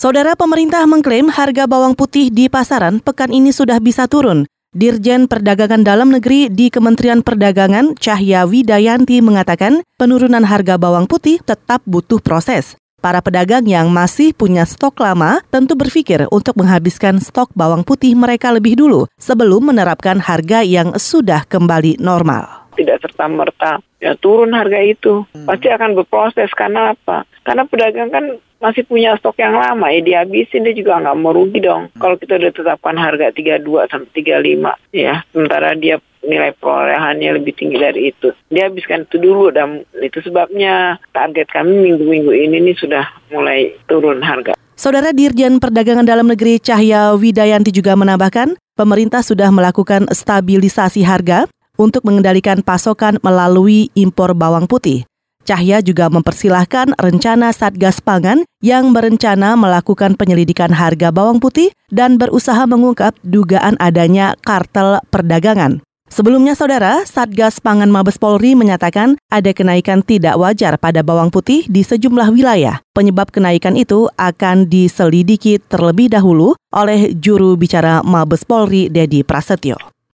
Saudara pemerintah mengklaim harga bawang putih di pasaran pekan ini sudah bisa turun. Dirjen Perdagangan Dalam Negeri di Kementerian Perdagangan Cahya Widayanti mengatakan penurunan harga bawang putih tetap butuh proses. Para pedagang yang masih punya stok lama tentu berpikir untuk menghabiskan stok bawang putih mereka lebih dulu sebelum menerapkan harga yang sudah kembali normal tidak serta-merta ya turun harga itu. Pasti akan berproses karena apa? Karena pedagang kan masih punya stok yang lama ya dihabisin dia juga nggak mau rugi dong. Hmm. Kalau kita udah tetapkan harga 32 sampai 35 ya, sementara dia nilai perolehannya lebih tinggi dari itu. Dia habiskan itu dulu dan itu sebabnya target kami minggu-minggu ini nih sudah mulai turun harga. Saudara Dirjen Perdagangan Dalam Negeri Cahya Widayanti juga menambahkan, pemerintah sudah melakukan stabilisasi harga untuk mengendalikan pasokan melalui impor bawang putih. Cahya juga mempersilahkan rencana Satgas Pangan yang berencana melakukan penyelidikan harga bawang putih dan berusaha mengungkap dugaan adanya kartel perdagangan. Sebelumnya, saudara, Satgas Pangan Mabes Polri menyatakan ada kenaikan tidak wajar pada bawang putih di sejumlah wilayah. Penyebab kenaikan itu akan diselidiki terlebih dahulu oleh juru bicara Mabes Polri, Dedi Prasetyo.